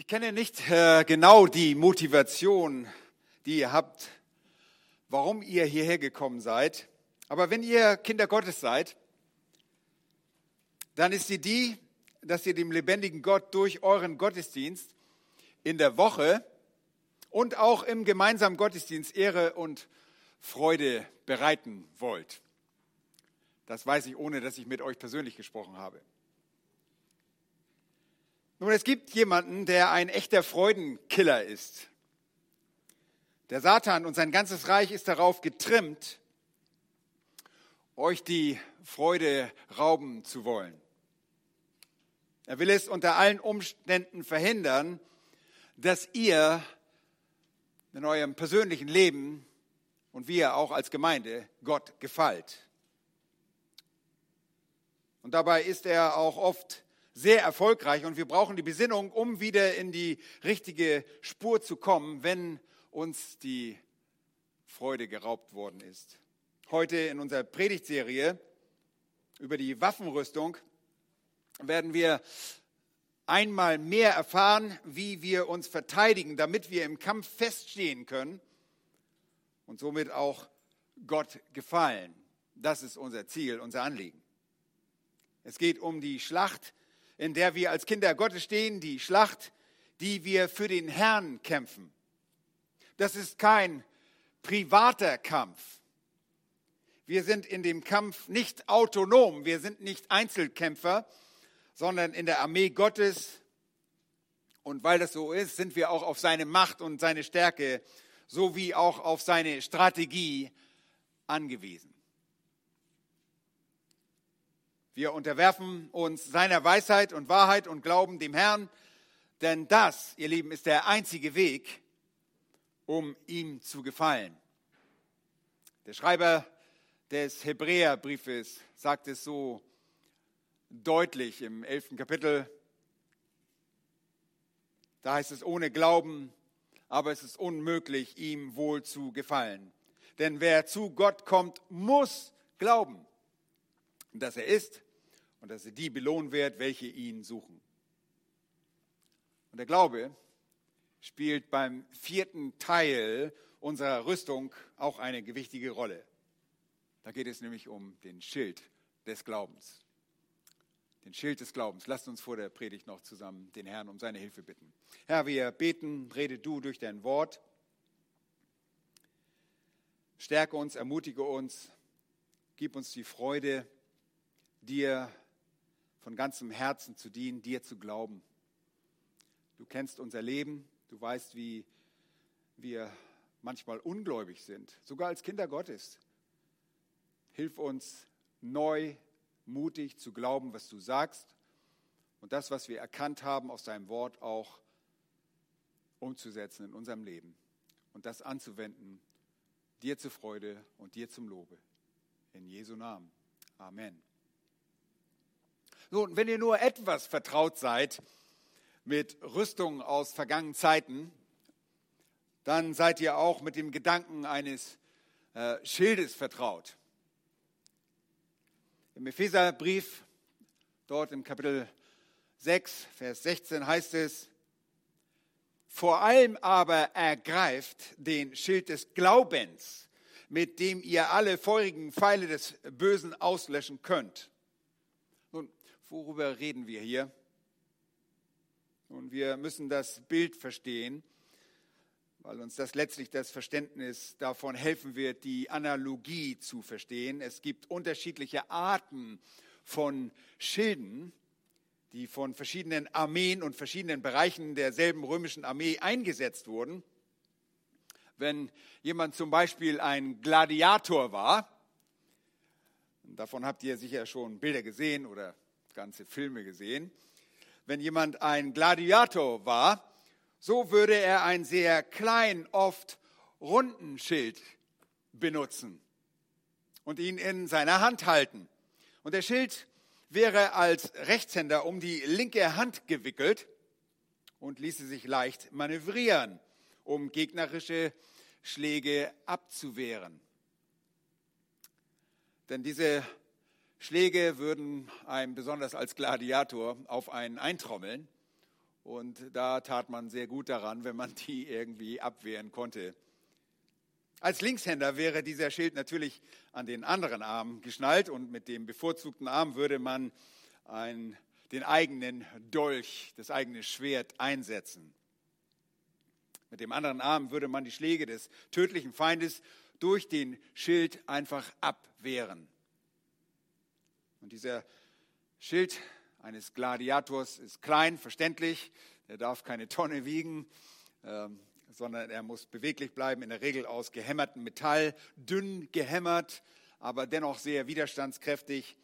Ich kenne nicht äh, genau die Motivation, die ihr habt, warum ihr hierher gekommen seid. Aber wenn ihr Kinder Gottes seid, dann ist sie die, dass ihr dem lebendigen Gott durch euren Gottesdienst in der Woche und auch im gemeinsamen Gottesdienst Ehre und Freude bereiten wollt. Das weiß ich, ohne dass ich mit euch persönlich gesprochen habe. Nun, es gibt jemanden, der ein echter Freudenkiller ist. Der Satan und sein ganzes Reich ist darauf getrimmt, euch die Freude rauben zu wollen. Er will es unter allen Umständen verhindern, dass ihr in eurem persönlichen Leben und wir auch als Gemeinde Gott gefällt. Und dabei ist er auch oft sehr erfolgreich und wir brauchen die Besinnung, um wieder in die richtige Spur zu kommen, wenn uns die Freude geraubt worden ist. Heute in unserer Predigtserie über die Waffenrüstung werden wir einmal mehr erfahren, wie wir uns verteidigen, damit wir im Kampf feststehen können und somit auch Gott gefallen. Das ist unser Ziel, unser Anliegen. Es geht um die Schlacht, in der wir als Kinder Gottes stehen, die Schlacht, die wir für den Herrn kämpfen. Das ist kein privater Kampf. Wir sind in dem Kampf nicht autonom, wir sind nicht Einzelkämpfer, sondern in der Armee Gottes. Und weil das so ist, sind wir auch auf seine Macht und seine Stärke sowie auch auf seine Strategie angewiesen. Wir unterwerfen uns seiner Weisheit und Wahrheit und glauben dem Herrn, denn das, ihr Lieben, ist der einzige Weg, um ihm zu gefallen. Der Schreiber des Hebräerbriefes sagt es so deutlich im elften Kapitel. Da heißt es, ohne Glauben, aber es ist unmöglich, ihm wohl zu gefallen. Denn wer zu Gott kommt, muss glauben, dass er ist und dass er die belohnen wird, welche ihn suchen. Und der Glaube spielt beim vierten Teil unserer Rüstung auch eine gewichtige Rolle. Da geht es nämlich um den Schild des Glaubens den Schild des Glaubens. Lasst uns vor der Predigt noch zusammen den Herrn um seine Hilfe bitten. Herr, wir beten, rede du durch dein Wort. Stärke uns, ermutige uns, gib uns die Freude, dir von ganzem Herzen zu dienen, dir zu glauben. Du kennst unser Leben, du weißt, wie wir manchmal ungläubig sind, sogar als Kinder Gottes. Hilf uns neu mutig zu glauben, was du sagst und das, was wir erkannt haben aus deinem Wort, auch umzusetzen in unserem Leben und das anzuwenden, dir zur Freude und dir zum Lobe. In Jesu Namen. Amen. Nun, wenn ihr nur etwas vertraut seid mit Rüstungen aus vergangenen Zeiten, dann seid ihr auch mit dem Gedanken eines äh, Schildes vertraut. Im Epheserbrief, dort im Kapitel 6, Vers 16 heißt es, vor allem aber ergreift den Schild des Glaubens, mit dem ihr alle feurigen Pfeile des Bösen auslöschen könnt. Worüber reden wir hier? Nun, wir müssen das Bild verstehen weil uns das letztlich das Verständnis davon helfen wird, die Analogie zu verstehen. Es gibt unterschiedliche Arten von Schilden, die von verschiedenen Armeen und verschiedenen Bereichen derselben römischen Armee eingesetzt wurden. Wenn jemand zum Beispiel ein Gladiator war, davon habt ihr sicher schon Bilder gesehen oder ganze Filme gesehen, wenn jemand ein Gladiator war, so würde er ein sehr klein, oft runden Schild benutzen und ihn in seiner Hand halten. Und der Schild wäre als Rechtshänder um die linke Hand gewickelt und ließe sich leicht manövrieren, um gegnerische Schläge abzuwehren. Denn diese Schläge würden einem besonders als Gladiator auf einen eintrommeln Und da tat man sehr gut daran, wenn man die irgendwie abwehren konnte. Als Linkshänder wäre dieser Schild natürlich an den anderen Arm geschnallt und mit dem bevorzugten Arm würde man ein, den eigenen Dolch, das eigene Schwert einsetzen. Mit dem anderen Arm würde man die Schläge des tödlichen Feindes durch den Schild einfach abwehren. Und dieser Schild eines Gladiators ist klein, verständlich, er darf keine Tonne wiegen. Ähm, sondern er muss beweglich bleiben, in der Regel aus gehämmertem Metall, dünn gehämmert, aber dennoch sehr widerstandskräftig.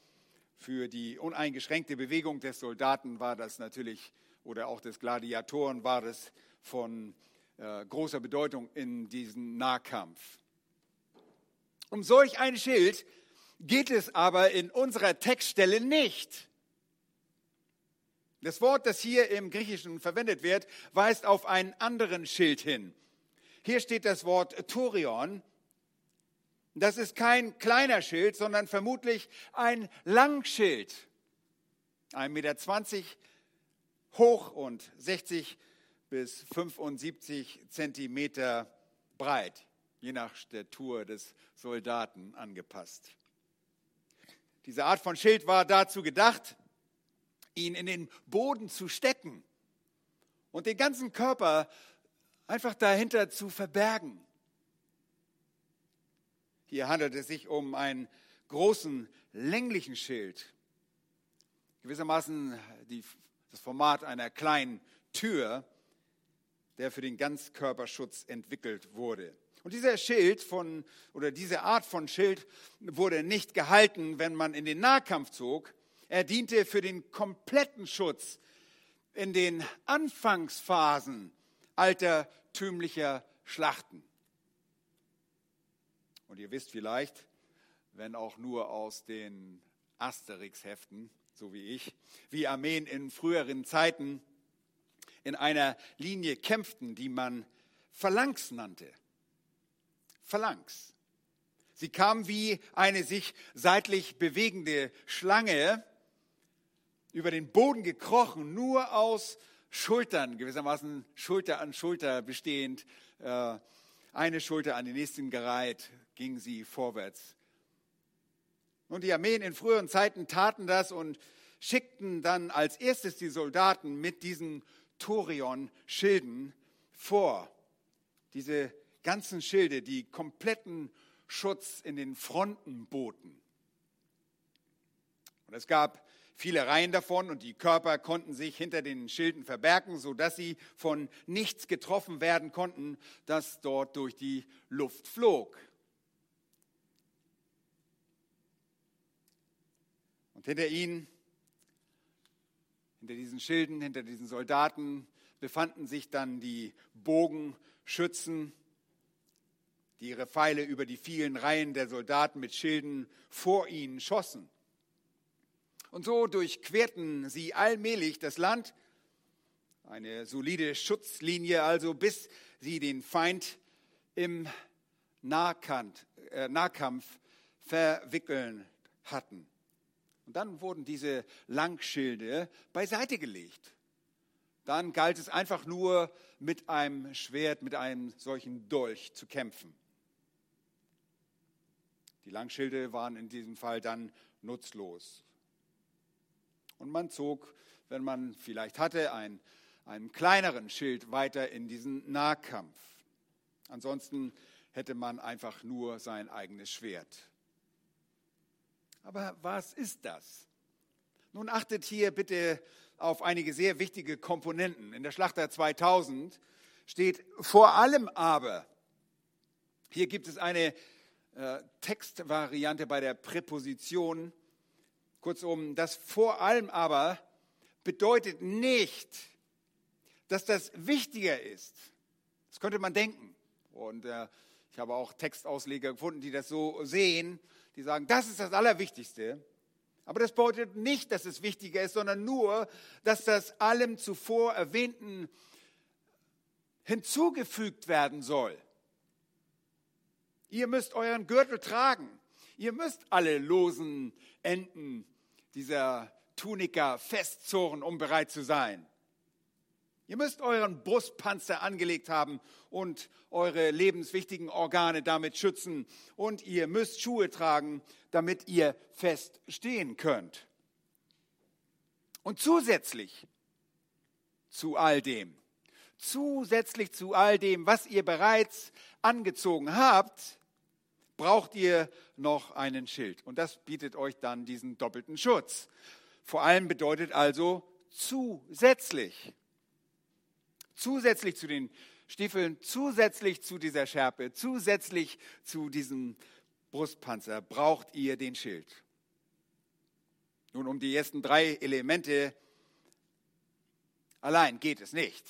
Für die uneingeschränkte Bewegung des Soldaten war das natürlich, oder auch des Gladiatoren war das von äh, großer Bedeutung in diesem Nahkampf. Um solch ein Schild geht es aber in unserer Textstelle nicht. Das Wort, das hier im Griechischen verwendet wird, weist auf einen anderen Schild hin. Hier steht das Wort Torion. Das ist kein kleiner Schild, sondern vermutlich ein Langschild. 1,20 Meter hoch und 60 bis 75 Zentimeter breit, je nach Statur des Soldaten angepasst. Diese Art von Schild war dazu gedacht, ihn in den Boden zu stecken und den ganzen Körper einfach dahinter zu verbergen. Hier handelt es sich um einen großen, länglichen Schild, gewissermaßen die, das Format einer kleinen Tür, der für den Ganzkörperschutz entwickelt wurde. Und dieser Schild von, oder diese Art von Schild wurde nicht gehalten, wenn man in den Nahkampf zog, er diente für den kompletten Schutz in den Anfangsphasen altertümlicher Schlachten. Und ihr wisst vielleicht, wenn auch nur aus den Asterix-Heften, so wie ich, wie Armeen in früheren Zeiten in einer Linie kämpften, die man Phalanx nannte. Phalanx. Sie kam wie eine sich seitlich bewegende Schlange über den Boden gekrochen, nur aus Schultern, gewissermaßen Schulter an Schulter bestehend, äh, eine Schulter an die nächsten gereiht, ging sie vorwärts. Und die Armeen in früheren Zeiten taten das und schickten dann als erstes die Soldaten mit diesen Torion-Schilden vor. Diese ganzen Schilde, die kompletten Schutz in den Fronten boten. Und es gab viele Reihen davon und die Körper konnten sich hinter den Schilden verbergen, sodass sie von nichts getroffen werden konnten, das dort durch die Luft flog. Und hinter ihnen, hinter diesen Schilden, hinter diesen Soldaten befanden sich dann die Bogenschützen, die ihre Pfeile über die vielen Reihen der Soldaten mit Schilden vor ihnen schossen. Und so durchquerten sie allmählich das Land, eine solide Schutzlinie also, bis sie den Feind im Nahkant, äh, Nahkampf verwickeln hatten. Und dann wurden diese Langschilde beiseite gelegt. Dann galt es einfach nur mit einem Schwert, mit einem solchen Dolch zu kämpfen. Die Langschilde waren in diesem Fall dann nutzlos. Und man zog, wenn man vielleicht hatte, ein, einen kleineren Schild weiter in diesen Nahkampf. Ansonsten hätte man einfach nur sein eigenes Schwert. Aber was ist das? Nun achtet hier bitte auf einige sehr wichtige Komponenten. In der Schlachter 2000 steht vor allem aber. Hier gibt es eine äh, Textvariante bei der Präposition Kurzum, das vor allem aber bedeutet nicht, dass das wichtiger ist. Das könnte man denken. Und äh, ich habe auch Textausleger gefunden, die das so sehen, die sagen, das ist das Allerwichtigste. Aber das bedeutet nicht, dass es wichtiger ist, sondern nur, dass das allem zuvor Erwähnten hinzugefügt werden soll. Ihr müsst euren Gürtel tragen. Ihr müsst alle losen Enden dieser Tunika festzurren, um bereit zu sein. Ihr müsst euren Brustpanzer angelegt haben und eure lebenswichtigen Organe damit schützen. Und ihr müsst Schuhe tragen, damit ihr fest stehen könnt. Und zusätzlich zu all dem, zusätzlich zu all dem, was ihr bereits angezogen habt, braucht ihr noch einen Schild. Und das bietet euch dann diesen doppelten Schutz. Vor allem bedeutet also zusätzlich zusätzlich zu den Stiefeln, zusätzlich zu dieser Schärpe, zusätzlich zu diesem Brustpanzer braucht ihr den Schild. Nun, um die ersten drei Elemente allein geht es nicht.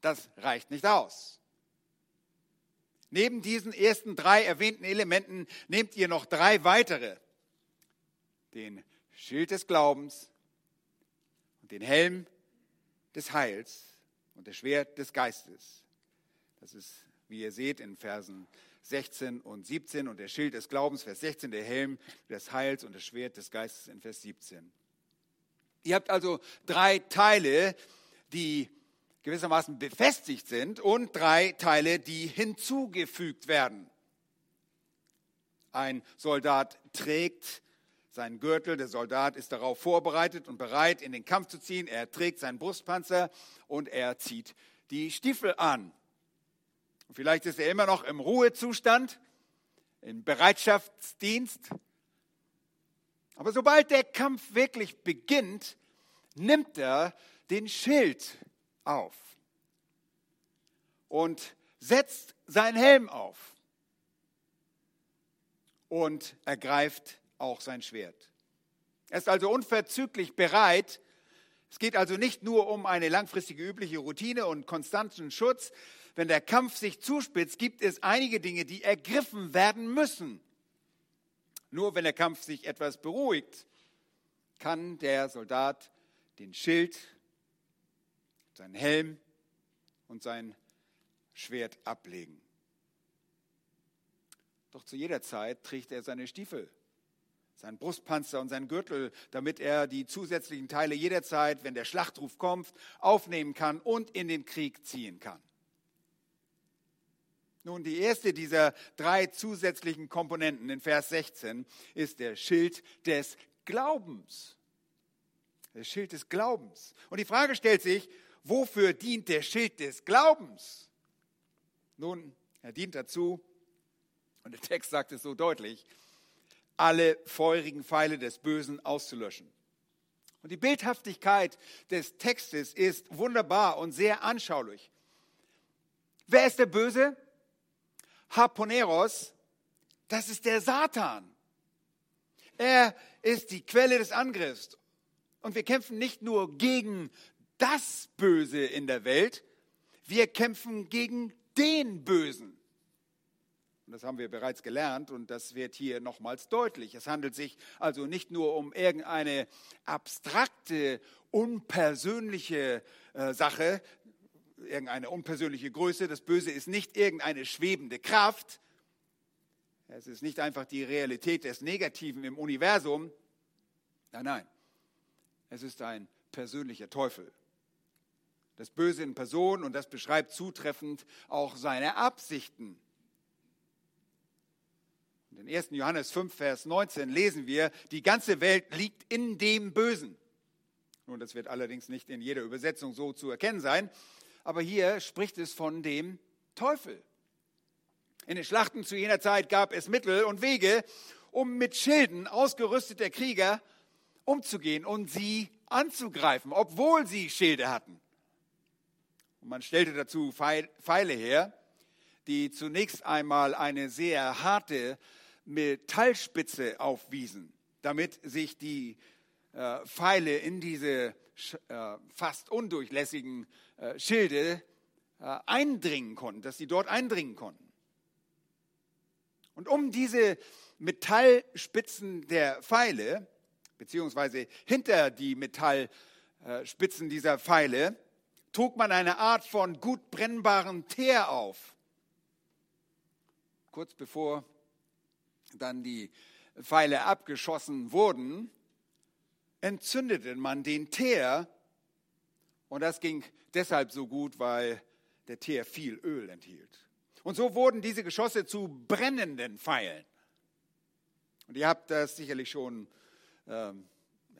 Das reicht nicht aus. Neben diesen ersten drei erwähnten Elementen nehmt ihr noch drei weitere. Den Schild des Glaubens und den Helm des Heils und das Schwert des Geistes. Das ist, wie ihr seht, in Versen 16 und 17 und der Schild des Glaubens, Vers 16, der Helm des Heils und das Schwert des Geistes in Vers 17. Ihr habt also drei Teile, die gewissermaßen befestigt sind und drei Teile, die hinzugefügt werden. Ein Soldat trägt seinen Gürtel. Der Soldat ist darauf vorbereitet und bereit, in den Kampf zu ziehen. Er trägt seinen Brustpanzer und er zieht die Stiefel an. Vielleicht ist er immer noch im Ruhezustand, im Bereitschaftsdienst. Aber sobald der Kampf wirklich beginnt, nimmt er den Schild auf und setzt seinen Helm auf und ergreift auch sein Schwert. Er ist also unverzüglich bereit. Es geht also nicht nur um eine langfristige übliche Routine und konstanten Schutz. Wenn der Kampf sich zuspitzt, gibt es einige Dinge, die ergriffen werden müssen. Nur wenn der Kampf sich etwas beruhigt, kann der Soldat den Schild, seinen Helm und sein Schwert ablegen. Doch zu jeder Zeit trägt er seine Stiefel seinen Brustpanzer und seinen Gürtel, damit er die zusätzlichen Teile jederzeit, wenn der Schlachtruf kommt, aufnehmen kann und in den Krieg ziehen kann. Nun, die erste dieser drei zusätzlichen Komponenten in Vers 16 ist der Schild des Glaubens. Der Schild des Glaubens. Und die Frage stellt sich, wofür dient der Schild des Glaubens? Nun, er dient dazu, und der Text sagt es so deutlich, alle feurigen Pfeile des Bösen auszulöschen. Und die Bildhaftigkeit des Textes ist wunderbar und sehr anschaulich. Wer ist der Böse? Harponeros, das ist der Satan. Er ist die Quelle des Angriffs. Und wir kämpfen nicht nur gegen das Böse in der Welt, wir kämpfen gegen den Bösen. Und das haben wir bereits gelernt und das wird hier nochmals deutlich. Es handelt sich also nicht nur um irgendeine abstrakte, unpersönliche äh, Sache, irgendeine unpersönliche Größe. Das Böse ist nicht irgendeine schwebende Kraft. Es ist nicht einfach die Realität des Negativen im Universum. Nein, nein. Es ist ein persönlicher Teufel. Das Böse in Person und das beschreibt zutreffend auch seine Absichten. In 1. Johannes 5, Vers 19 lesen wir, die ganze Welt liegt in dem Bösen. Nun, das wird allerdings nicht in jeder Übersetzung so zu erkennen sein, aber hier spricht es von dem Teufel. In den Schlachten zu jener Zeit gab es Mittel und Wege, um mit Schilden ausgerüsteter Krieger umzugehen und sie anzugreifen, obwohl sie Schilde hatten. Und man stellte dazu Pfeile her, die zunächst einmal eine sehr harte Metallspitze aufwiesen, damit sich die äh, Pfeile in diese äh, fast undurchlässigen äh, Schilde eindringen konnten, dass sie dort eindringen konnten. Und um diese Metallspitzen der Pfeile, beziehungsweise hinter die Metallspitzen dieser Pfeile, trug man eine Art von gut brennbaren Teer auf. Kurz bevor dann die Pfeile abgeschossen wurden, entzündete man den Teer Und das ging deshalb so gut, weil der Teer viel Öl enthielt. Und so wurden diese Geschosse zu brennenden Pfeilen. Und ihr habt das sicherlich schon ähm,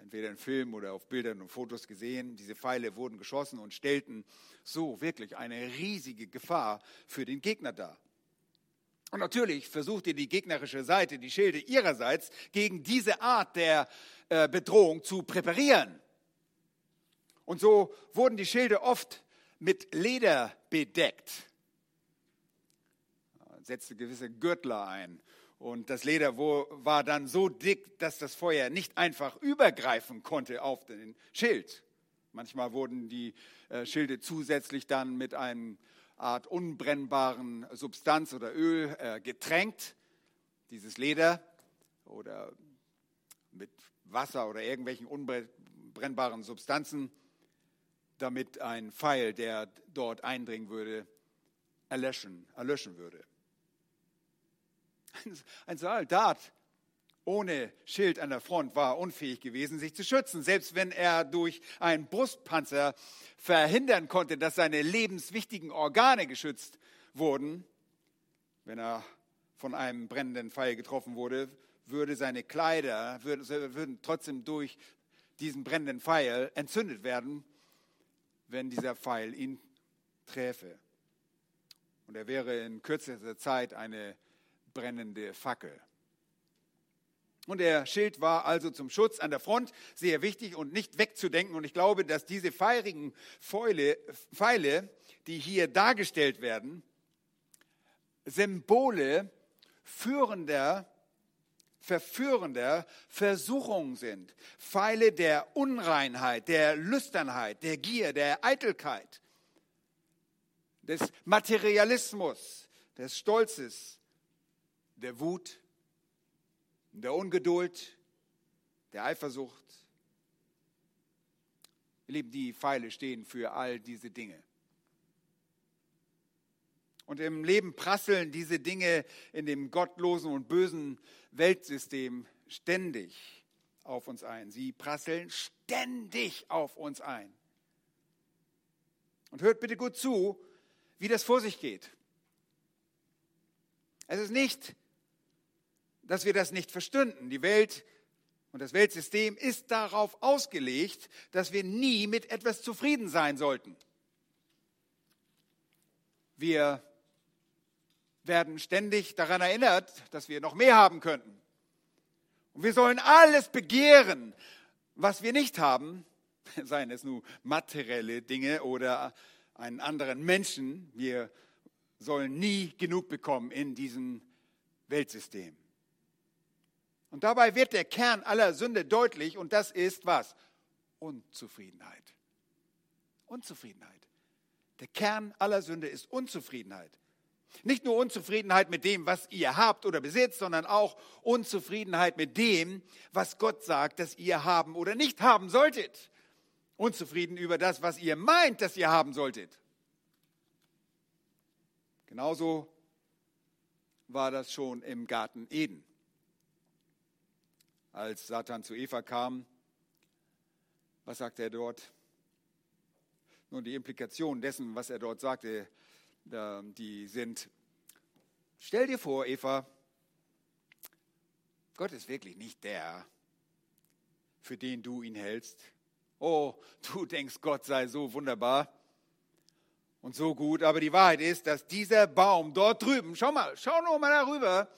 entweder in Filmen oder auf Bildern und Fotos gesehen. Diese Pfeile wurden geschossen und stellten so wirklich eine riesige Gefahr für den Gegner dar. Und natürlich versuchte die gegnerische Seite, die Schilde ihrerseits, gegen diese Art der äh, Bedrohung zu präparieren. Und so wurden die Schilde oft mit Leder bedeckt. Man setzte gewisse Gürtler ein. Und das Leder war dann so dick, dass das Feuer nicht einfach übergreifen konnte auf den Schild. Manchmal wurden die äh, Schilde zusätzlich dann mit einer Art unbrennbaren Substanz oder Öl äh, getränkt, dieses Leder, oder mit Wasser oder irgendwelchen unbrennbaren Substanzen damit ein Pfeil, der dort eindringen würde, erlöschen, erlöschen würde. Ein Soldat ohne Schild an der Front war unfähig gewesen, sich zu schützen, selbst wenn er durch einen Brustpanzer verhindern konnte, dass seine lebenswichtigen Organe geschützt wurden. Wenn er von einem brennenden Pfeil getroffen wurde, würde seine Kleider würden trotzdem durch diesen brennenden Pfeil entzündet werden wenn dieser Pfeil ihn träfe. Und er wäre in kürzester Zeit eine brennende Fackel. Und der Schild war also zum Schutz an der Front sehr wichtig und nicht wegzudenken. Und ich glaube, dass diese feurigen Pfeile, Pfeile die hier dargestellt werden, Symbole führender verführender Versuchungen sind. Pfeile der Unreinheit, der Lüsternheit, der Gier, der Eitelkeit, des Materialismus, des Stolzes, der Wut, der Ungeduld, der Eifersucht. Ihr Lieben, die Pfeile stehen für all diese Dinge. Und im Leben prasseln diese Dinge in dem gottlosen und bösen Weltsystem ständig auf uns ein. Sie prasseln ständig auf uns ein. Und hört bitte gut zu, wie das vor sich geht. Es ist nicht, dass wir das nicht verstünden. Die Welt und das Weltsystem ist darauf ausgelegt, dass wir nie mit etwas zufrieden sein sollten. Wir werden ständig daran erinnert, dass wir noch mehr haben könnten. Und wir sollen alles begehren, was wir nicht haben, seien es nur materielle Dinge oder einen anderen Menschen. Wir sollen nie genug bekommen in diesem Weltsystem. Und dabei wird der Kern aller Sünde deutlich und das ist was? Unzufriedenheit. Unzufriedenheit. Der Kern aller Sünde ist Unzufriedenheit. Nicht nur Unzufriedenheit mit dem, was ihr habt oder besitzt, sondern auch Unzufriedenheit mit dem, was Gott sagt, dass ihr haben oder nicht haben solltet. Unzufrieden über das, was ihr meint, dass ihr haben solltet. Genauso war das schon im Garten Eden. Als Satan zu Eva kam, was sagte er dort? Nun, die Implikation dessen, was er dort sagte, die sind, stell dir vor, Eva, Gott ist wirklich nicht der, für den du ihn hältst. Oh, du denkst, Gott sei so wunderbar und so gut, aber die Wahrheit ist, dass dieser Baum dort drüben, schau mal, schau nur mal darüber,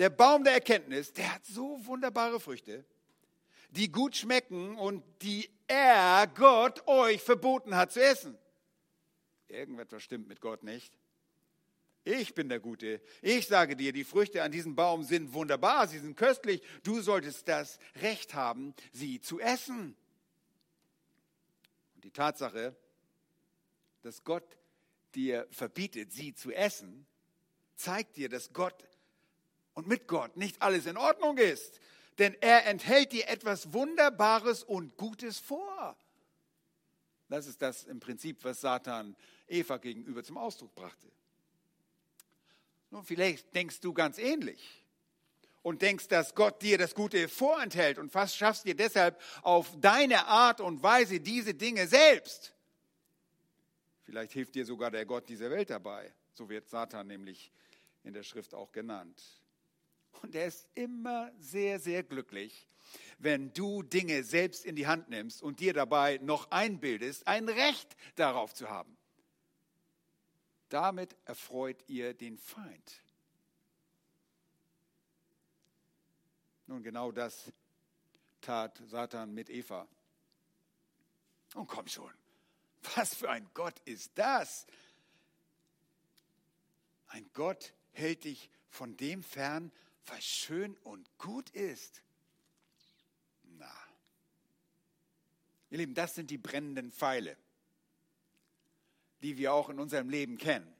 der Baum der Erkenntnis, der hat so wunderbare Früchte, die gut schmecken und die er, Gott, euch verboten hat zu essen. Irgendetwas stimmt mit Gott nicht. Ich bin der Gute. Ich sage dir, die Früchte an diesem Baum sind wunderbar, sie sind köstlich. Du solltest das Recht haben, sie zu essen. Und die Tatsache, dass Gott dir verbietet, sie zu essen, zeigt dir, dass Gott und mit Gott nicht alles in Ordnung ist. Denn er enthält dir etwas Wunderbares und Gutes vor. Das ist das im Prinzip, was Satan Eva gegenüber zum Ausdruck brachte. Nun, vielleicht denkst du ganz ähnlich. und denkst, dass Gott dir das Gute vorenthält und fast schaffst dir deshalb auf deine Art und Weise diese Dinge selbst. Vielleicht hilft dir sogar der Gott dieser Welt dabei. So wird Satan nämlich in der Schrift auch genannt. Und er ist immer sehr, sehr glücklich, wenn du Dinge selbst in die Hand nimmst und dir dabei noch einbildest, ein Recht darauf zu haben. Damit erfreut ihr den Feind. Nun, genau das tat Satan mit Eva. Und komm schon, was für ein Gott ist das? Ein Gott hält dich von dem fern, was schön und gut ist. Na, ihr Lieben, das sind die brennenden Pfeile, die wir auch in unserem Leben kennen.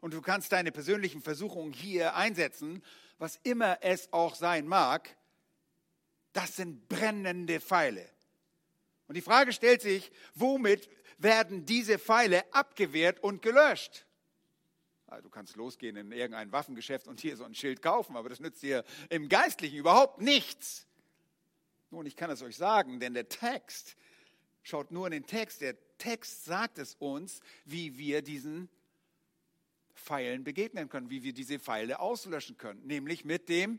Und du kannst deine persönlichen Versuchungen hier einsetzen, was immer es auch sein mag. Das sind brennende Pfeile. Und die Frage stellt sich, womit werden diese Pfeile abgewehrt und gelöscht? Also du kannst losgehen in irgendein Waffengeschäft und hier so ein Schild kaufen, aber das nützt dir im Geistlichen überhaupt nichts. Nun, ich kann es euch sagen, denn der Text, schaut nur in den Text, der Text sagt es uns, wie wir diesen Pfeilen begegnen können, wie wir diese Pfeile auslöschen können, nämlich mit dem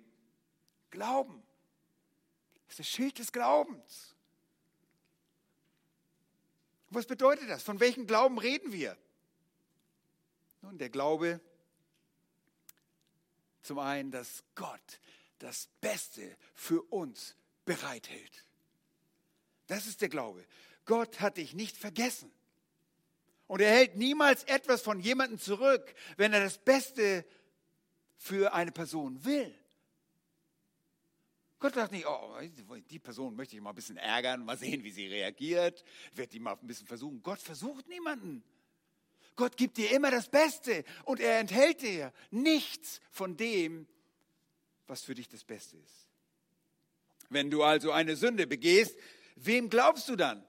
Glauben. Das ist das Schild des Glaubens. Was bedeutet das? Von welchem Glauben reden wir? Nun, der Glaube zum einen, dass Gott das Beste für uns bereithält. Das ist der Glaube. Gott hat dich nicht vergessen. Und er hält niemals etwas von jemandem zurück, wenn er das Beste für eine Person will. Gott sagt nicht, oh, die Person möchte ich mal ein bisschen ärgern, mal sehen, wie sie reagiert, werde die mal ein bisschen versuchen. Gott versucht niemanden. Gott gibt dir immer das Beste und er enthält dir nichts von dem, was für dich das Beste ist. Wenn du also eine Sünde begehst, wem glaubst du dann?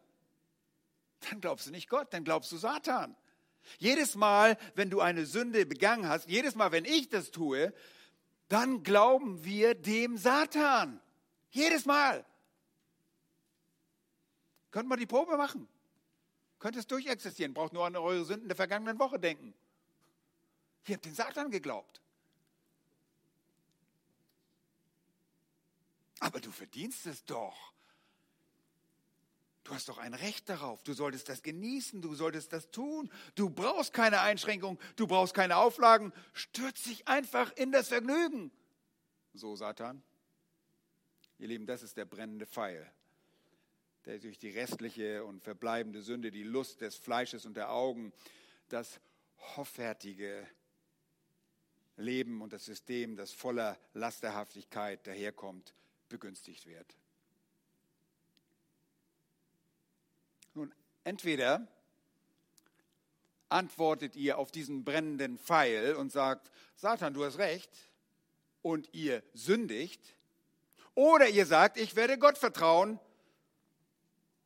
Dann glaubst du nicht Gott, dann glaubst du Satan. Jedes Mal, wenn du eine Sünde begangen hast, jedes Mal, wenn ich das tue, dann glauben wir dem Satan. Jedes Mal. Können wir die Probe machen? Könnt es durchexistieren. Braucht nur an eure Sünden der vergangenen Woche denken. Ihr habt den Satan geglaubt. Aber du verdienst es doch. Du hast doch ein Recht darauf. Du solltest das genießen. Du solltest das tun. Du brauchst keine Einschränkung. Du brauchst keine Auflagen. Stürz dich einfach in das Vergnügen. So, Satan. Ihr Lieben, das ist der brennende Pfeil der durch die restliche und verbleibende Sünde, die Lust des Fleisches und der Augen, das hoffärtige Leben und das System, das voller Lasterhaftigkeit daherkommt, begünstigt wird. Nun, entweder antwortet ihr auf diesen brennenden Pfeil und sagt, Satan, du hast recht, und ihr sündigt, oder ihr sagt, ich werde Gott vertrauen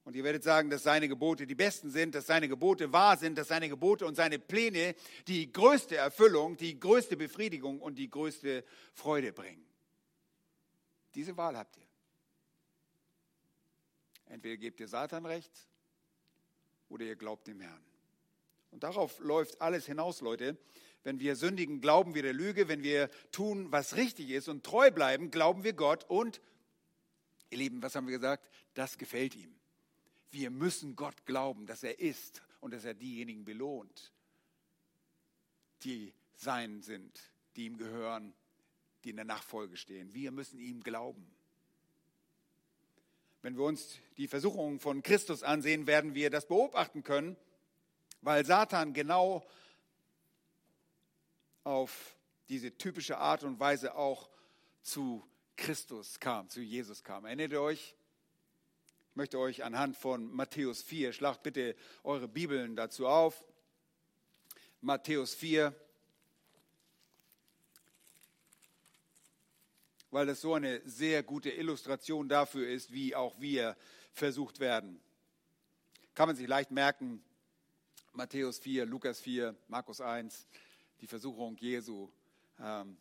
und ihr werdet sagen, dass seine Gebote die besten sind, dass seine Gebote wahr sind, dass seine Gebote und seine Pläne die größte Erfüllung, die größte Befriedigung und die größte Freude bringen. Diese Wahl habt ihr. Entweder gebt ihr Satan recht oder ihr glaubt dem Herrn. Und darauf läuft alles hinaus, Leute. Wenn wir sündigen, glauben wir der Lüge. Wenn wir tun, was richtig ist und treu bleiben, glauben wir Gott. Und, ihr Lieben, was haben wir gesagt? Das gefällt ihm. Wir müssen Gott glauben, dass er ist und dass er diejenigen belohnt, die sein sind, die ihm gehören, die in der Nachfolge stehen. Wir müssen ihm glauben. Wenn wir uns die Versuchungen von Christus ansehen, werden wir das beobachten können, weil Satan genau auf diese typische Art und Weise auch zu Christus kam, zu Jesus kam. Erinnert ihr euch? Ich möchte euch anhand von Matthäus 4, schlagt bitte eure Bibeln dazu auf. Matthäus 4, weil das so eine sehr gute Illustration dafür ist, wie auch wir versucht werden. Kann man sich leicht merken, Matthäus 4, Lukas 4, Markus 1, die Versuchung Jesu. Ähm,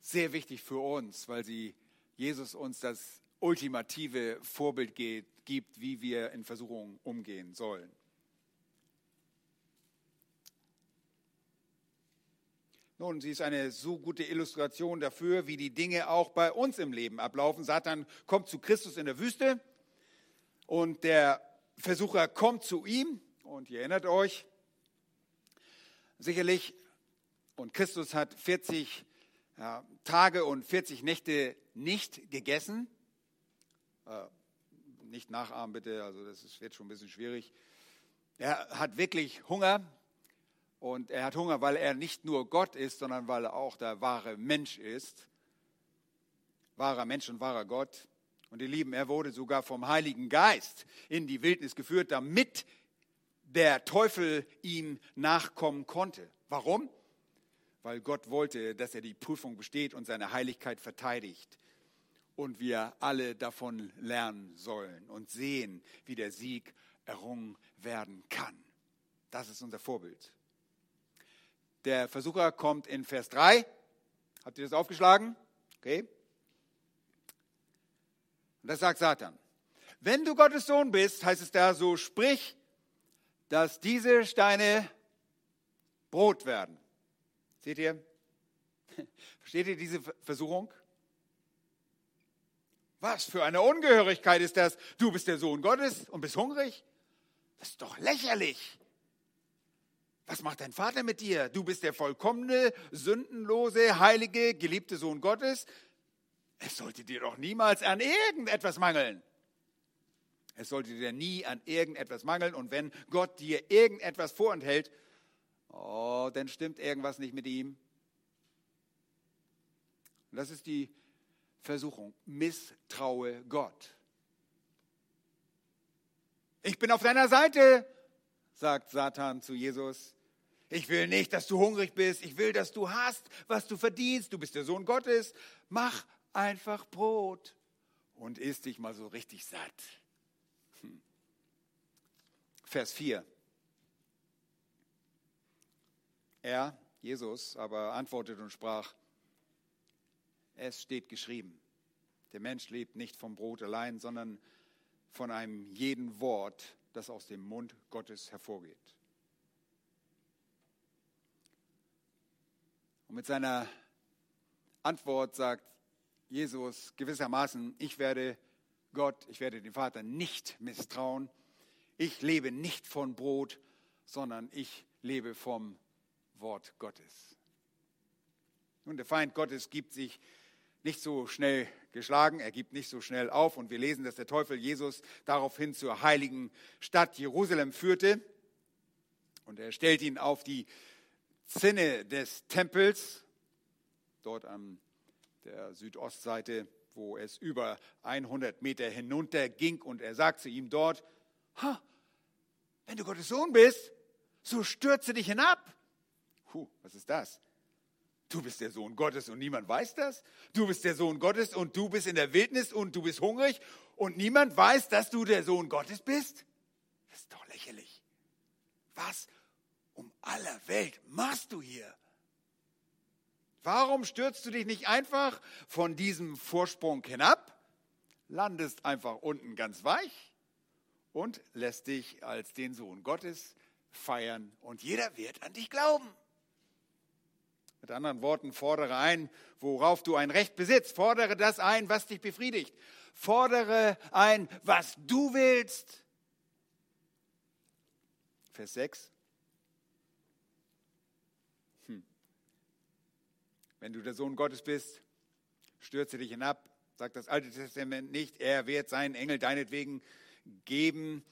sehr wichtig für uns, weil sie Jesus uns das ultimative Vorbild gibt, wie wir in Versuchungen umgehen sollen. Nun, sie ist eine so gute Illustration dafür, wie die Dinge auch bei uns im Leben ablaufen. Satan kommt zu Christus in der Wüste und der Versucher kommt zu ihm. Und ihr erinnert euch sicherlich, und Christus hat 40 ja, Tage und 40 Nächte nicht gegessen. Äh, nicht nachahmen bitte, also das ist, wird schon ein bisschen schwierig. Er hat wirklich Hunger und er hat Hunger, weil er nicht nur Gott ist, sondern weil er auch der wahre Mensch ist. Wahrer Mensch und wahrer Gott. Und ihr Lieben, er wurde sogar vom Heiligen Geist in die Wildnis geführt, damit der Teufel ihm nachkommen konnte. Warum? weil Gott wollte, dass er die Prüfung besteht und seine Heiligkeit verteidigt. Und wir alle davon lernen sollen und sehen, wie der Sieg errungen werden kann. Das ist unser Vorbild. Der Versucher kommt in Vers 3. Habt ihr das aufgeschlagen? Okay. Und das sagt Satan. Wenn du Gottes Sohn bist, heißt es da so, sprich, dass diese Steine Brot werden. Seht ihr? Versteht ihr diese Versuchung? Was für eine Ungehörigkeit ist das? Du bist der Sohn Gottes und bist hungrig? Das ist doch lächerlich. Was macht dein Vater mit dir? Du bist der vollkommene, sündenlose, heilige, geliebte Sohn Gottes. Es sollte dir doch niemals an irgendetwas mangeln. Es sollte dir nie an irgendetwas mangeln. Und wenn Gott dir irgendetwas vorenthält, oh, dann stimmt irgendwas nicht mit ihm. Das ist die Versuchung. Misstraue Gott. Ich bin auf deiner Seite, sagt Satan zu Jesus. Ich will nicht, dass du hungrig bist. Ich will, dass du hast, was du verdienst. Du bist der Sohn Gottes. Mach einfach Brot und isst dich mal so richtig satt. Hm. Vers 4. Er, Jesus, aber antwortete und sprach, es steht geschrieben, der Mensch lebt nicht vom Brot allein, sondern von einem jeden Wort, das aus dem Mund Gottes hervorgeht. Und mit seiner Antwort sagt Jesus gewissermaßen, ich werde Gott, ich werde dem Vater nicht misstrauen. Ich lebe nicht von Brot, sondern ich lebe vom Wort Gottes. Nun, der Feind Gottes gibt sich nicht so schnell geschlagen, er gibt nicht so schnell auf. Und wir lesen, dass der Teufel Jesus daraufhin zur heiligen Stadt Jerusalem führte. Und er stellt ihn auf die Zinne des Tempels, dort an der Südostseite, wo es über 100 Meter hinunter ging und er sagt zu ihm dort, ha, wenn du Gottes Sohn bist, so stürze dich hinab. Puh, was ist das? Du bist der Sohn Gottes und niemand weiß das? Du bist der Sohn Gottes und du bist in der Wildnis und du bist hungrig und niemand weiß, dass du der Sohn Gottes bist? Das ist doch lächerlich. Was um aller Welt machst du hier? Warum stürzt du dich nicht einfach von diesem Vorsprung hinab, landest einfach unten ganz weich und lässt dich als den Sohn Gottes feiern und jeder wird an dich glauben? Mit anderen Worten, fordere ein, worauf du ein Recht besitzt. Fordere das ein, was dich befriedigt. Fordere ein, was du willst. Vers 6. Hm. Wenn du der Sohn Gottes bist, stürze dich hinab, sagt das Alte Testament nicht, er wird seinen Engel deinetwegen geben,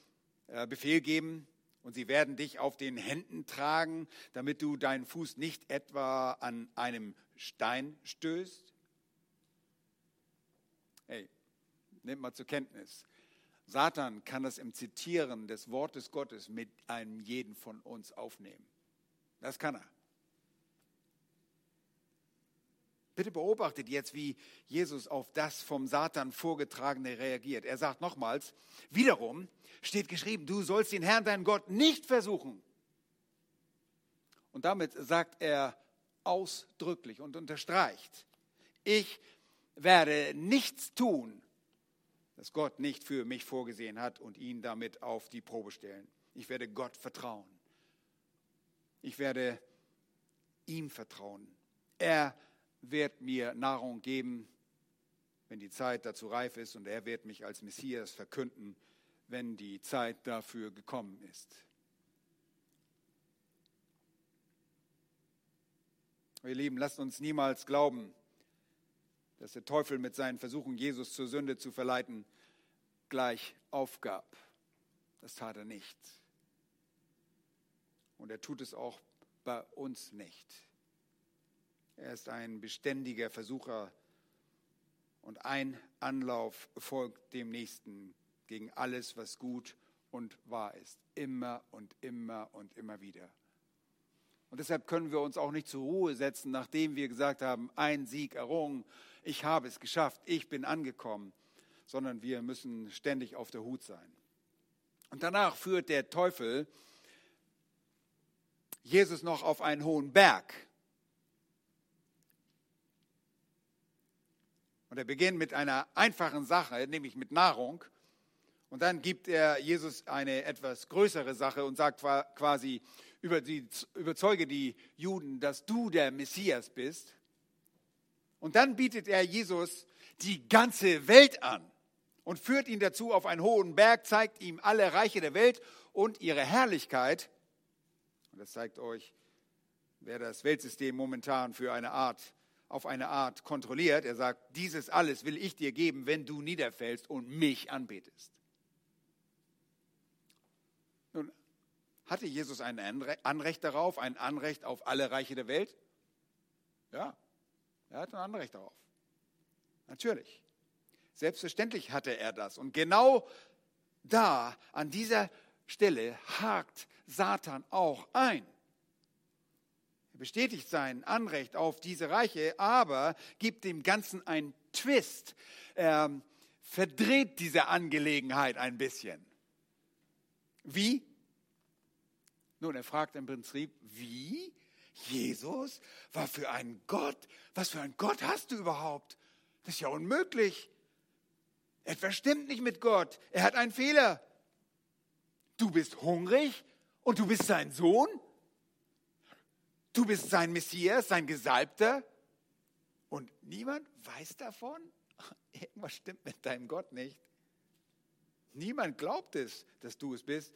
äh, Befehl geben, und sie werden dich auf den Händen tragen, damit du deinen Fuß nicht etwa an einem Stein stößt. Hey, nimm mal zur Kenntnis. Satan kann das im Zitieren des Wortes Gottes mit einem jeden von uns aufnehmen. Das kann er. Bitte beobachtet jetzt, wie Jesus auf das vom Satan vorgetragene reagiert. Er sagt nochmals, wiederum steht geschrieben, du sollst den Herrn, deinen Gott, nicht versuchen. Und damit sagt er ausdrücklich und unterstreicht, Ich werde nichts tun, das Gott nicht für mich vorgesehen hat und ihn damit auf die Probe stellen. Ich werde Gott vertrauen. Ich werde ihm vertrauen. Er wird mir Nahrung geben, wenn die Zeit dazu reif ist, und er wird mich als Messias verkünden, wenn die Zeit dafür gekommen ist. Ihr Lieben, lasst uns niemals glauben, dass der Teufel mit seinen Versuchen, Jesus zur Sünde zu verleiten, gleich aufgab. Das tat er nicht. Und er tut es auch bei uns nicht. Er ist ein beständiger Versucher und ein Anlauf folgt dem nächsten gegen alles, was gut und wahr ist. Immer und immer und immer wieder. Und deshalb können wir uns auch nicht zur Ruhe setzen, nachdem wir gesagt haben, ein Sieg errungen, ich habe es geschafft, ich bin angekommen, sondern wir müssen ständig auf der Hut sein. Und danach führt der Teufel Jesus noch auf einen hohen Berg. Und er beginnt mit einer einfachen Sache, nämlich mit Nahrung. Und dann gibt er Jesus eine etwas größere Sache und sagt quasi, überzeuge die Juden, dass du der Messias bist. Und dann bietet er Jesus die ganze Welt an und führt ihn dazu auf einen hohen Berg, zeigt ihm alle Reiche der Welt und ihre Herrlichkeit. Und das zeigt euch, wer das Weltsystem momentan für eine Art, auf eine Art kontrolliert. Er sagt, dieses alles will ich dir geben, wenn du niederfällst und mich anbetest. Nun, hatte Jesus ein Anrecht darauf, ein Anrecht auf alle Reiche der Welt? Ja, er hat ein Anrecht darauf. Natürlich. Selbstverständlich hatte er das. Und genau da, an dieser Stelle, hakt Satan auch ein. Er bestätigt sein Anrecht auf diese Reiche, aber gibt dem Ganzen einen Twist. Er verdreht diese Angelegenheit ein bisschen. Wie? Nun, er fragt im Prinzip, wie? Jesus? Was für ein Gott? Was für ein Gott hast du überhaupt? Das ist ja unmöglich. Etwas stimmt nicht mit Gott. Er hat einen Fehler. Du bist hungrig und du bist sein Sohn? Du bist sein Messias, sein Gesalbter? Und niemand weiß davon? Irgendwas stimmt mit deinem Gott nicht. Niemand glaubt es, dass du es bist.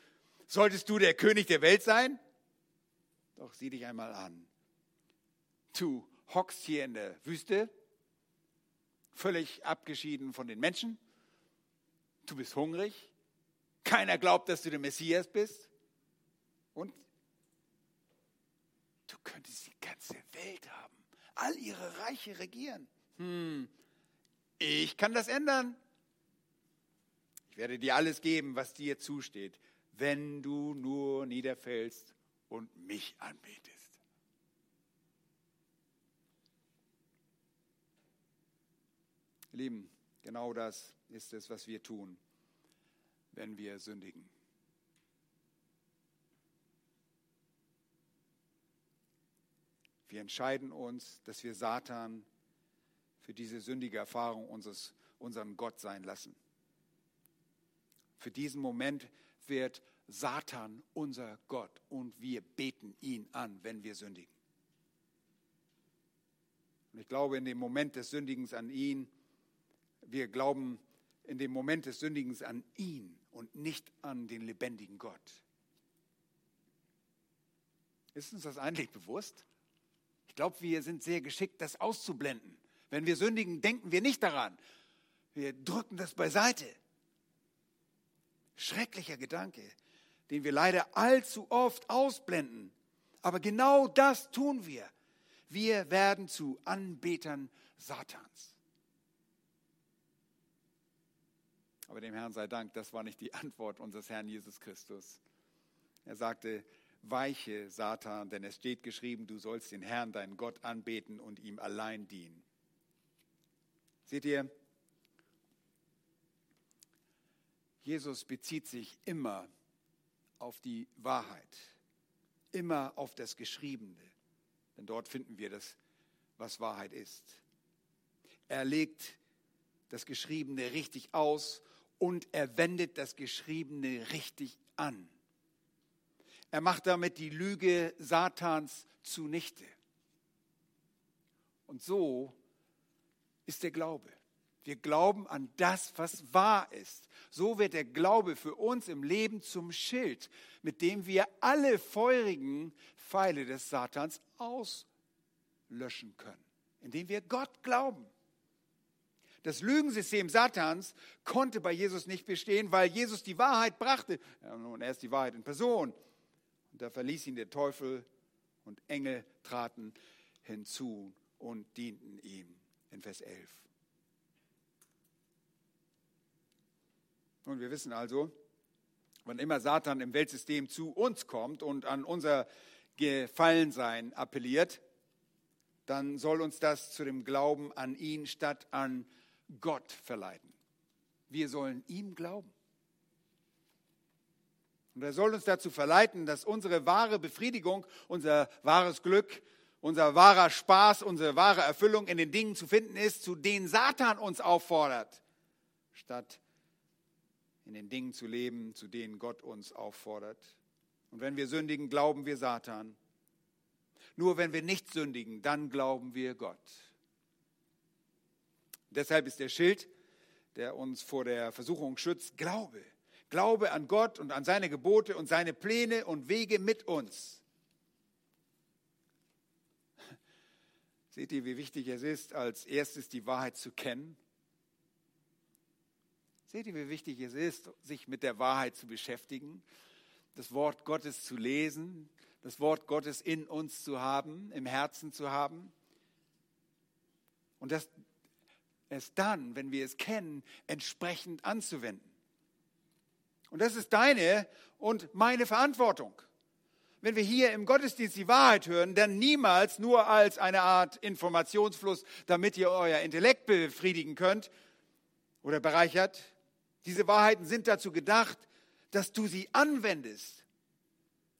Solltest du der König der Welt sein? Doch sieh dich einmal an. Du hockst hier in der Wüste, völlig abgeschieden von den Menschen. Du bist hungrig. Keiner glaubt, dass du der Messias bist. Und du könntest die ganze Welt haben, all ihre Reiche regieren. Hm, ich kann das ändern. Ich werde dir alles geben, was dir zusteht, wenn du nur niederfällst und mich anbetest. Lieben, genau das ist es, was wir tun, wenn wir sündigen. Wir entscheiden uns, dass wir Satan für diese sündige Erfahrung unseres, unseren Gott sein lassen. Für diesen Moment wird Satan unser Gott und wir beten ihn an, wenn wir sündigen. Und ich glaube in dem Moment des Sündigens an ihn, wir glauben in dem Moment des Sündigens an ihn und nicht an den lebendigen Gott. Ist uns das eigentlich bewusst? Ich glaube, wir sind sehr geschickt, das auszublenden. Wenn wir sündigen, denken wir nicht daran. Wir drücken das beiseite. Schrecklicher Gedanke, den wir leider allzu oft ausblenden. Aber genau das tun wir. Wir werden zu Anbetern Satans. Aber dem Herrn sei Dank, das war nicht die Antwort unseres Herrn Jesus Christus. Er sagte, weiche Satan, denn es steht geschrieben, du sollst den Herrn, deinen Gott, anbeten und ihm allein dienen. Seht ihr, Jesus bezieht sich immer auf die Wahrheit, immer auf das Geschriebene, denn dort finden wir das, was Wahrheit ist. Er legt das Geschriebene richtig aus und er wendet das Geschriebene richtig an. Er macht damit die Lüge Satans zunichte. Und so ist der Glaube. Wir glauben an das, was wahr ist. So wird der Glaube für uns im Leben zum Schild, mit dem wir alle feurigen Pfeile des Satans auslöschen können, indem wir Gott glauben. Das Lügensystem Satans konnte bei Jesus nicht bestehen, weil Jesus die Wahrheit brachte. Ja, nun, er ist die Wahrheit in Person. Und da verließ ihn der Teufel und Engel traten hinzu und dienten ihm in Vers 11. Und wir wissen also, wann immer Satan im Weltsystem zu uns kommt und an unser Gefallensein appelliert, dann soll uns das zu dem Glauben an ihn statt an Gott verleiten. Wir sollen ihm glauben. Und er soll uns dazu verleiten, dass unsere wahre Befriedigung, unser wahres Glück, unser wahrer Spaß, unsere wahre Erfüllung in den Dingen zu finden ist, zu denen Satan uns auffordert, statt in den Dingen zu leben, zu denen Gott uns auffordert. Und wenn wir sündigen, glauben wir Satan. Nur wenn wir nicht sündigen, dann glauben wir Gott. Deshalb ist der Schild, der uns vor der Versuchung schützt, Glaube. Glaube an Gott und an seine Gebote und seine Pläne und Wege mit uns. Seht ihr, wie wichtig es ist, als erstes die Wahrheit zu kennen Seht ihr, wie wichtig es ist, sich mit der Wahrheit zu beschäftigen, das Wort Gottes zu lesen, das Wort Gottes in uns zu haben, im Herzen zu haben? Und das es dann, wenn wir es kennen, entsprechend anzuwenden. Und das ist deine und meine Verantwortung. Wenn wir hier im Gottesdienst die Wahrheit hören, dann niemals nur als eine Art Informationsfluss, damit ihr euer Intellekt befriedigen könnt oder bereichert, diese Wahrheiten sind dazu gedacht, dass du sie anwendest.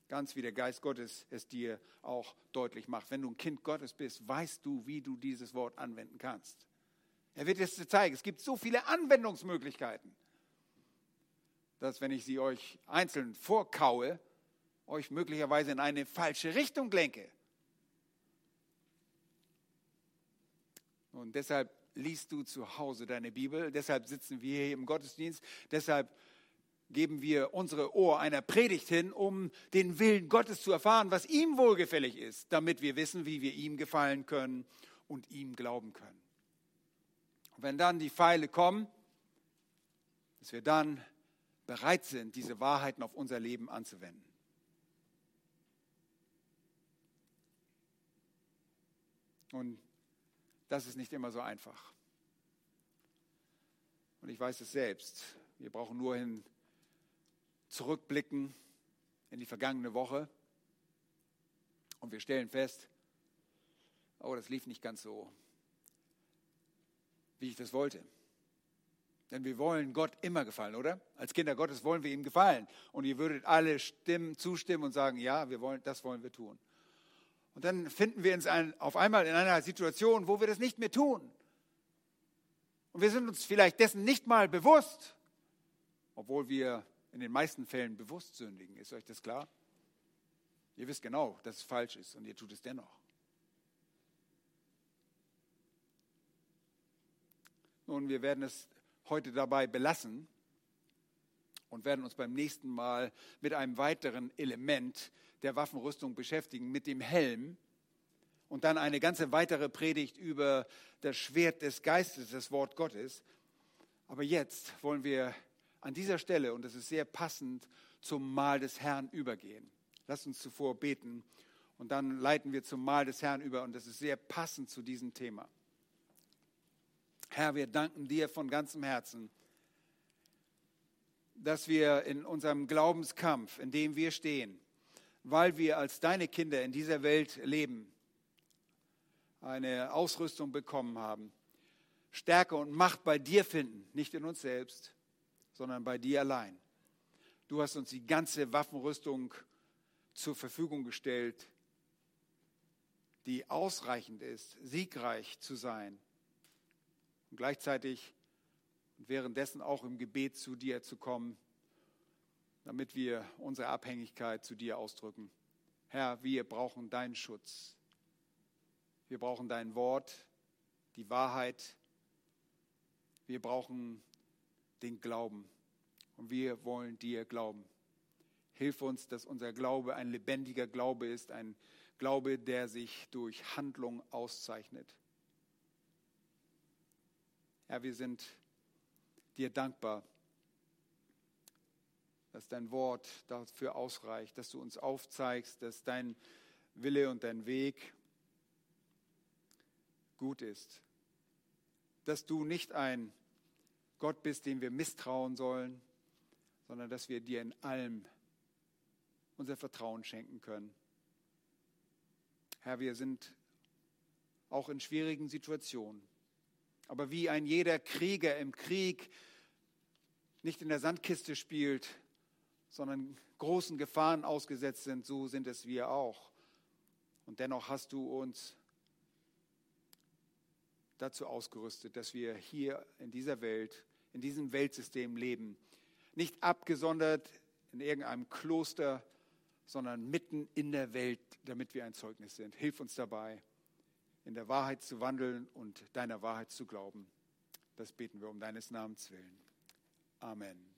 Ganz wie der Geist Gottes es dir auch deutlich macht. Wenn du ein Kind Gottes bist, weißt du, wie du dieses Wort anwenden kannst. Er wird es dir zeigen. Es gibt so viele Anwendungsmöglichkeiten, dass wenn ich sie euch einzeln vorkaue, euch möglicherweise in eine falsche Richtung lenke. Und deshalb liest du zu Hause deine Bibel. Deshalb sitzen wir hier im Gottesdienst. Deshalb geben wir unsere Ohr einer Predigt hin, um den Willen Gottes zu erfahren, was ihm wohlgefällig ist, damit wir wissen, wie wir ihm gefallen können und ihm glauben können. Und wenn dann die Pfeile kommen, dass wir dann bereit sind, diese Wahrheiten auf unser Leben anzuwenden. Und das ist nicht immer so einfach. Und ich weiß es selbst. Wir brauchen nur hin zurückblicken in die vergangene Woche und wir stellen fest, oh, das lief nicht ganz so, wie ich das wollte. Denn wir wollen Gott immer gefallen, oder? Als Kinder Gottes wollen wir ihm gefallen. Und ihr würdet alle stimmen, zustimmen und sagen, ja, wir wollen, das wollen wir tun. Und dann finden wir uns ein, auf einmal in einer Situation, wo wir das nicht mehr tun. Und wir sind uns vielleicht dessen nicht mal bewusst, obwohl wir in den meisten Fällen bewusst sündigen. Ist euch das klar? Ihr wisst genau, dass es falsch ist und ihr tut es dennoch. Nun, wir werden es heute dabei belassen und werden uns beim nächsten Mal mit einem weiteren Element der Waffenrüstung beschäftigen, mit dem Helm. Und dann eine ganze weitere Predigt über das Schwert des Geistes, das Wort Gottes. Aber jetzt wollen wir an dieser Stelle, und das ist sehr passend, zum Mahl des Herrn übergehen. Lass uns zuvor beten und dann leiten wir zum Mahl des Herrn über und das ist sehr passend zu diesem Thema. Herr, wir danken dir von ganzem Herzen, dass wir in unserem Glaubenskampf, in dem wir stehen, weil wir als deine Kinder in dieser Welt leben, eine Ausrüstung bekommen haben, Stärke und Macht bei dir finden, nicht in uns selbst, sondern bei dir allein. Du hast uns die ganze Waffenrüstung zur Verfügung gestellt, die ausreichend ist, siegreich zu sein und gleichzeitig und währenddessen auch im Gebet zu dir zu kommen, damit wir unsere Abhängigkeit zu dir ausdrücken. Herr, wir brauchen deinen Schutz. Wir brauchen dein Wort, die Wahrheit. Wir brauchen den Glauben. Und wir wollen dir glauben. Hilf uns, dass unser Glaube ein lebendiger Glaube ist, ein Glaube, der sich durch Handlung auszeichnet. Herr, wir sind dir dankbar, dass dein Wort dafür ausreicht, dass du uns aufzeigst, dass dein Wille und dein Weg gut ist. Dass du nicht ein Gott bist, dem wir misstrauen sollen, sondern dass wir dir in allem unser Vertrauen schenken können. Herr, wir sind auch in schwierigen Situationen. Aber wie ein jeder Krieger im Krieg nicht in der Sandkiste spielt, sondern großen Gefahren ausgesetzt sind, so sind es wir auch. Und dennoch hast du uns dazu ausgerüstet, dass wir hier in dieser Welt, in diesem Weltsystem leben. Nicht abgesondert in irgendeinem Kloster, sondern mitten in der Welt, damit wir ein Zeugnis sind. Hilf uns dabei, in der Wahrheit zu wandeln und deiner Wahrheit zu glauben. Das beten wir um deines Namens willen. Amen.